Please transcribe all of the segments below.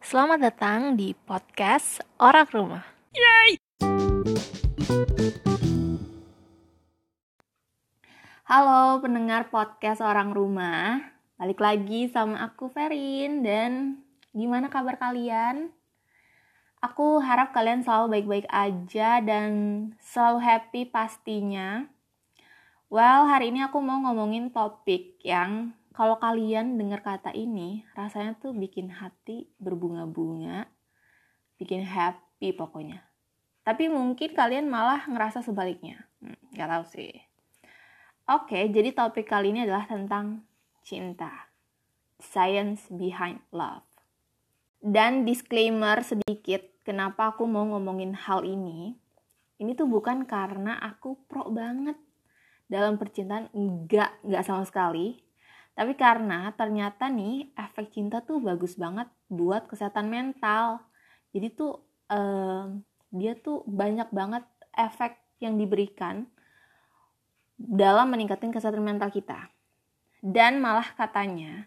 Selamat datang di podcast Orang Rumah. Yay! Halo pendengar podcast Orang Rumah. Balik lagi sama aku Ferin dan gimana kabar kalian? Aku harap kalian selalu baik-baik aja dan selalu happy pastinya. Well, hari ini aku mau ngomongin topik yang kalau kalian dengar kata ini, rasanya tuh bikin hati berbunga-bunga, bikin happy pokoknya. Tapi mungkin kalian malah ngerasa sebaliknya. Hmm, gak tahu sih. Oke, jadi topik kali ini adalah tentang cinta. Science behind love. Dan disclaimer sedikit, kenapa aku mau ngomongin hal ini. Ini tuh bukan karena aku pro banget dalam percintaan, enggak, enggak sama sekali tapi karena ternyata nih efek cinta tuh bagus banget buat kesehatan mental. Jadi tuh eh, dia tuh banyak banget efek yang diberikan dalam meningkatkan kesehatan mental kita. Dan malah katanya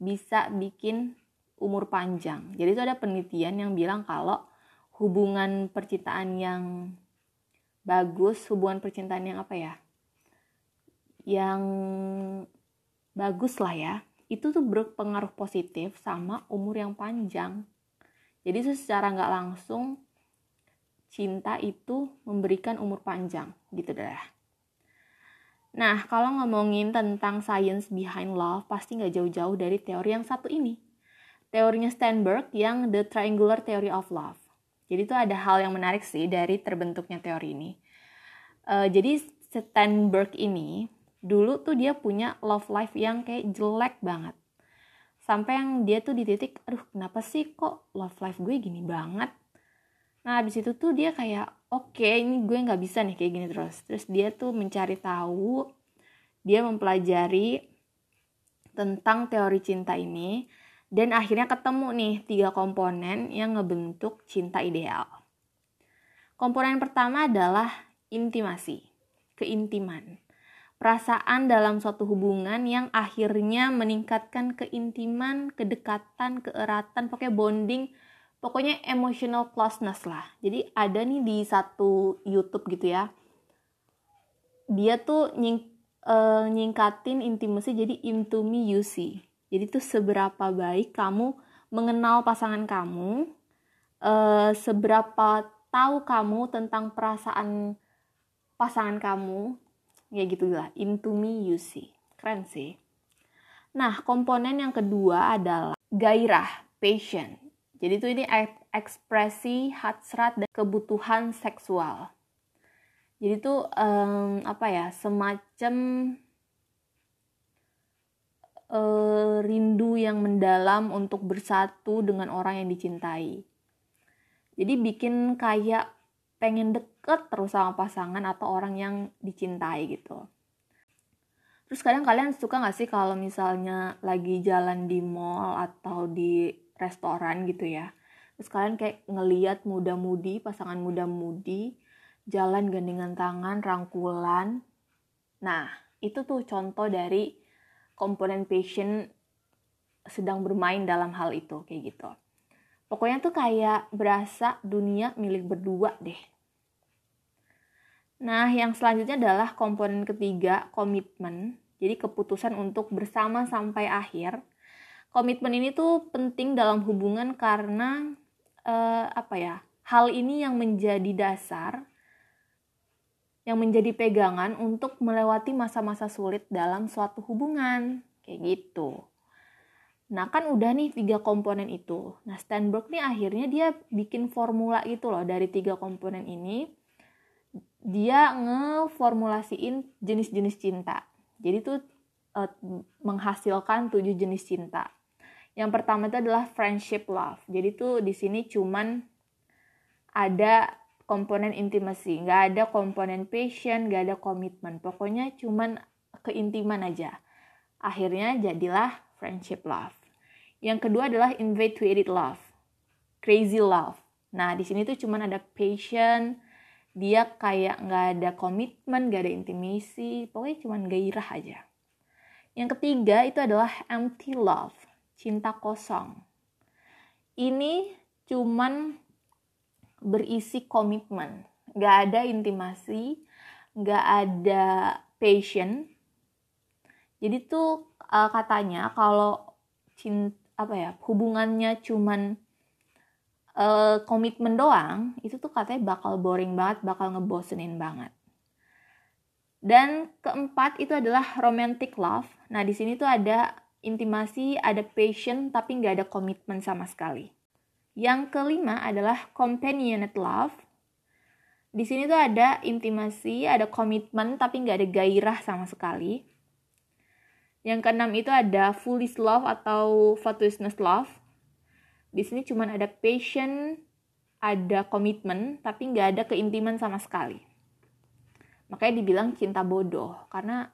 bisa bikin umur panjang. Jadi itu ada penelitian yang bilang kalau hubungan percintaan yang bagus, hubungan percintaan yang apa ya? Yang bagus lah ya itu tuh berpengaruh positif sama umur yang panjang. Jadi secara nggak langsung cinta itu memberikan umur panjang gitu deh nah kalau ngomongin tentang science behind love pasti nggak jauh-jauh dari teori yang satu ini. Teorinya Steinberg yang the triangular theory of love. Jadi itu ada hal yang menarik sih dari terbentuknya teori ini. Uh, jadi Steinberg ini dulu tuh dia punya love life yang kayak jelek banget. Sampai yang dia tuh di titik aduh kenapa sih kok love life gue gini banget? Nah habis itu tuh dia kayak oke okay, ini gue nggak bisa nih kayak gini terus. Terus dia tuh mencari tahu dia mempelajari tentang teori cinta ini dan akhirnya ketemu nih tiga komponen yang ngebentuk cinta ideal. Komponen pertama adalah intimasi keintiman perasaan dalam suatu hubungan yang akhirnya meningkatkan keintiman, kedekatan, keeratan, pokoknya bonding, pokoknya emotional closeness lah. Jadi ada nih di satu YouTube gitu ya. Dia tuh nying, uh, nyingkatin intimacy jadi into me you see. Jadi tuh seberapa baik kamu mengenal pasangan kamu, uh, seberapa tahu kamu tentang perasaan pasangan kamu, ya gitulah into me you see. Keren sih. Nah komponen yang kedua adalah gairah passion. Jadi itu ini ekspresi hasrat dan kebutuhan seksual. Jadi tuh um, apa ya semacam uh, rindu yang mendalam untuk bersatu dengan orang yang dicintai. Jadi bikin kayak pengen deket terus sama pasangan atau orang yang dicintai gitu. Terus kadang kalian suka gak sih kalau misalnya lagi jalan di mall atau di restoran gitu ya. Terus kalian kayak ngeliat muda-mudi, pasangan muda-mudi, jalan gandengan tangan, rangkulan. Nah, itu tuh contoh dari komponen passion sedang bermain dalam hal itu, kayak gitu. Pokoknya tuh kayak berasa dunia milik berdua deh. Nah, yang selanjutnya adalah komponen ketiga, komitmen. Jadi keputusan untuk bersama sampai akhir. Komitmen ini tuh penting dalam hubungan karena eh, apa ya? Hal ini yang menjadi dasar yang menjadi pegangan untuk melewati masa-masa sulit dalam suatu hubungan. Kayak gitu. Nah kan udah nih tiga komponen itu. Nah Steinberg nih akhirnya dia bikin formula itu loh dari tiga komponen ini. Dia ngeformulasiin jenis-jenis cinta. Jadi tuh uh, menghasilkan tujuh jenis cinta. Yang pertama itu adalah friendship love. Jadi tuh di sini cuman ada komponen intimacy, nggak ada komponen passion, nggak ada komitmen. Pokoknya cuman keintiman aja. Akhirnya jadilah friendship love. Yang kedua adalah infatuated love, crazy love. Nah di sini tuh cuman ada passion, dia kayak nggak ada komitmen, nggak ada intimacy, pokoknya cuman gairah aja. Yang ketiga itu adalah empty love, cinta kosong. ini cuman berisi komitmen nggak ada intimasi nggak ada passion jadi tuh uh, katanya kalau cinta apa ya hubungannya cuman uh, komitmen doang itu tuh katanya bakal boring banget bakal ngebosenin banget. Dan keempat itu adalah romantic love. Nah di sini tuh ada intimasi ada passion tapi nggak ada komitmen sama sekali. Yang kelima adalah companionate love. Di sini tuh ada intimasi, ada komitmen, tapi nggak ada gairah sama sekali. Yang keenam itu ada foolish love atau fatuousness love. Di sini cuma ada passion, ada komitmen, tapi nggak ada keintiman sama sekali. Makanya dibilang cinta bodoh, karena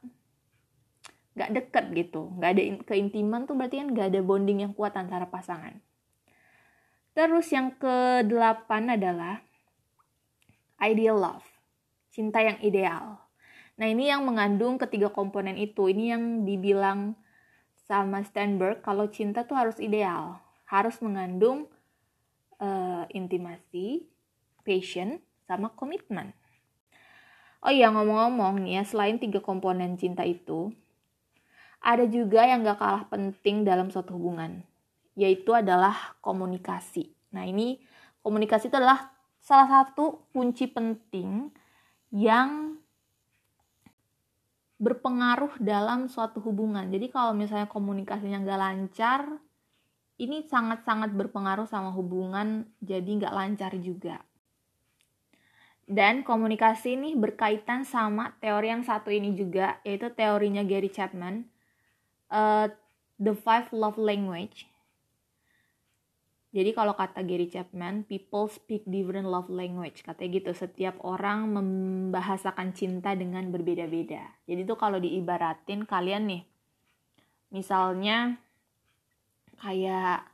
nggak deket gitu. Nggak ada keintiman tuh berarti kan nggak ada bonding yang kuat antara pasangan. Terus yang kedelapan adalah ideal love, cinta yang ideal. Nah, ini yang mengandung ketiga komponen itu. Ini yang dibilang sama Steinberg kalau cinta tuh harus ideal, harus mengandung uh, intimasi, passion, sama komitmen. Oh iya ngomong-ngomong nih ya, selain tiga komponen cinta itu, ada juga yang gak kalah penting dalam suatu hubungan, yaitu adalah komunikasi. Nah ini komunikasi itu adalah salah satu kunci penting yang berpengaruh dalam suatu hubungan. Jadi kalau misalnya komunikasinya nggak lancar, ini sangat-sangat berpengaruh sama hubungan, jadi nggak lancar juga. Dan komunikasi ini berkaitan sama teori yang satu ini juga, yaitu teorinya Gary Chapman, uh, The Five Love Language. Jadi kalau kata Gary Chapman, people speak different love language. Katanya gitu, setiap orang membahasakan cinta dengan berbeda-beda. Jadi tuh kalau diibaratin kalian nih, misalnya kayak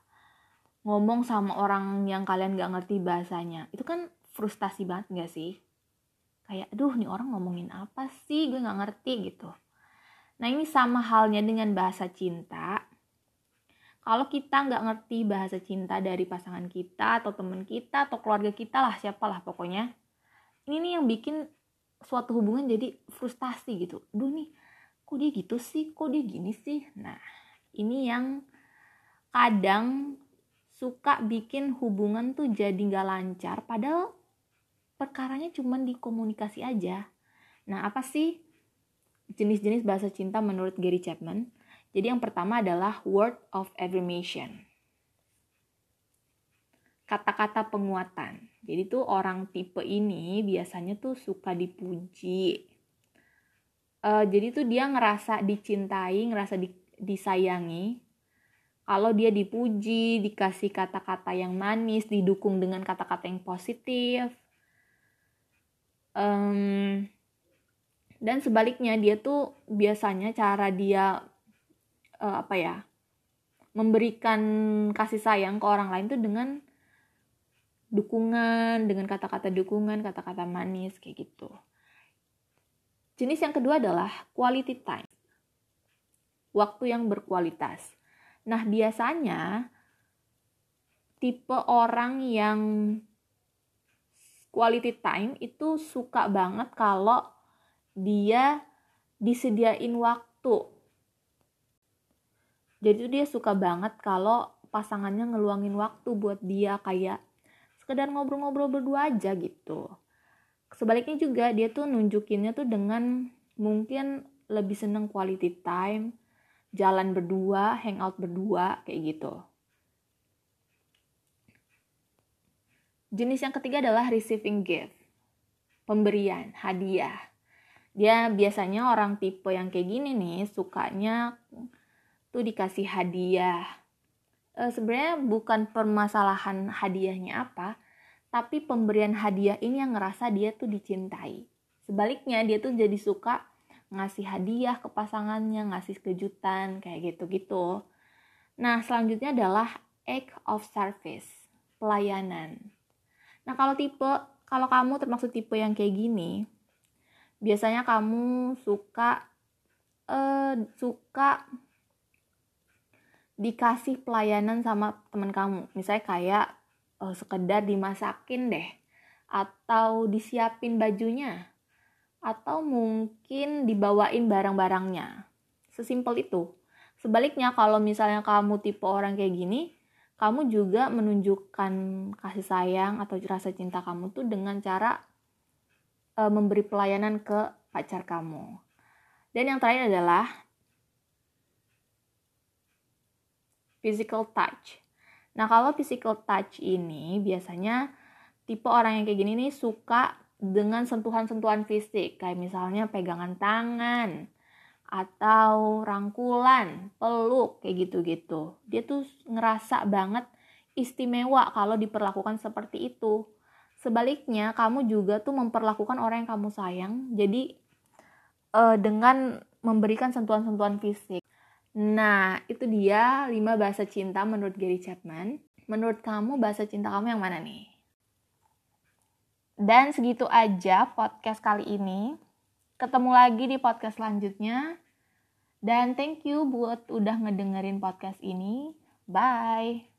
ngomong sama orang yang kalian gak ngerti bahasanya, itu kan frustasi banget gak sih? Kayak, aduh nih orang ngomongin apa sih, gue gak ngerti gitu. Nah ini sama halnya dengan bahasa cinta, kalau kita nggak ngerti bahasa cinta dari pasangan kita atau teman kita atau keluarga kita lah siapalah pokoknya. Ini nih yang bikin suatu hubungan jadi frustasi gitu. Duh nih kok dia gitu sih? Kok dia gini sih? Nah ini yang kadang suka bikin hubungan tuh jadi nggak lancar padahal perkaranya cuma di komunikasi aja. Nah apa sih jenis-jenis bahasa cinta menurut Gary Chapman jadi yang pertama adalah word of affirmation. Kata-kata penguatan. Jadi tuh orang tipe ini biasanya tuh suka dipuji. Uh, jadi tuh dia ngerasa dicintai, ngerasa di, disayangi. Kalau dia dipuji, dikasih kata-kata yang manis, didukung dengan kata-kata yang positif. Um, dan sebaliknya dia tuh biasanya cara dia uh, apa ya memberikan kasih sayang ke orang lain tuh dengan dukungan dengan kata-kata dukungan kata-kata manis kayak gitu. Jenis yang kedua adalah quality time. Waktu yang berkualitas. Nah biasanya tipe orang yang quality time itu suka banget kalau dia disediain waktu jadi tuh dia suka banget kalau pasangannya ngeluangin waktu buat dia kayak sekedar ngobrol-ngobrol berdua aja gitu. Sebaliknya juga dia tuh nunjukinnya tuh dengan mungkin lebih seneng quality time jalan berdua hangout berdua kayak gitu. Jenis yang ketiga adalah receiving gift pemberian hadiah. Dia biasanya orang tipe yang kayak gini nih sukanya tuh dikasih hadiah. E, Sebenarnya bukan permasalahan hadiahnya apa, tapi pemberian hadiah ini yang ngerasa dia tuh dicintai. Sebaliknya dia tuh jadi suka ngasih hadiah ke pasangannya, ngasih kejutan kayak gitu-gitu. Nah, selanjutnya adalah act of service, pelayanan. Nah, kalau tipe kalau kamu termasuk tipe yang kayak gini, biasanya kamu suka uh, suka dikasih pelayanan sama teman kamu. Misalnya kayak uh, sekedar dimasakin deh atau disiapin bajunya atau mungkin dibawain barang-barangnya. Sesimpel itu. Sebaliknya kalau misalnya kamu tipe orang kayak gini kamu juga menunjukkan kasih sayang atau rasa cinta kamu tuh dengan cara uh, memberi pelayanan ke pacar kamu. Dan yang terakhir adalah physical touch. Nah, kalau physical touch ini biasanya tipe orang yang kayak gini nih suka dengan sentuhan-sentuhan fisik, kayak misalnya pegangan tangan atau rangkulan, peluk kayak gitu-gitu. Dia tuh ngerasa banget istimewa kalau diperlakukan seperti itu. Sebaliknya, kamu juga tuh memperlakukan orang yang kamu sayang. Jadi uh, dengan memberikan sentuhan-sentuhan fisik. Nah, itu dia 5 bahasa cinta menurut Gary Chapman. Menurut kamu bahasa cinta kamu yang mana nih? Dan segitu aja podcast kali ini. Ketemu lagi di podcast selanjutnya. Dan thank you buat udah ngedengerin podcast ini. Bye.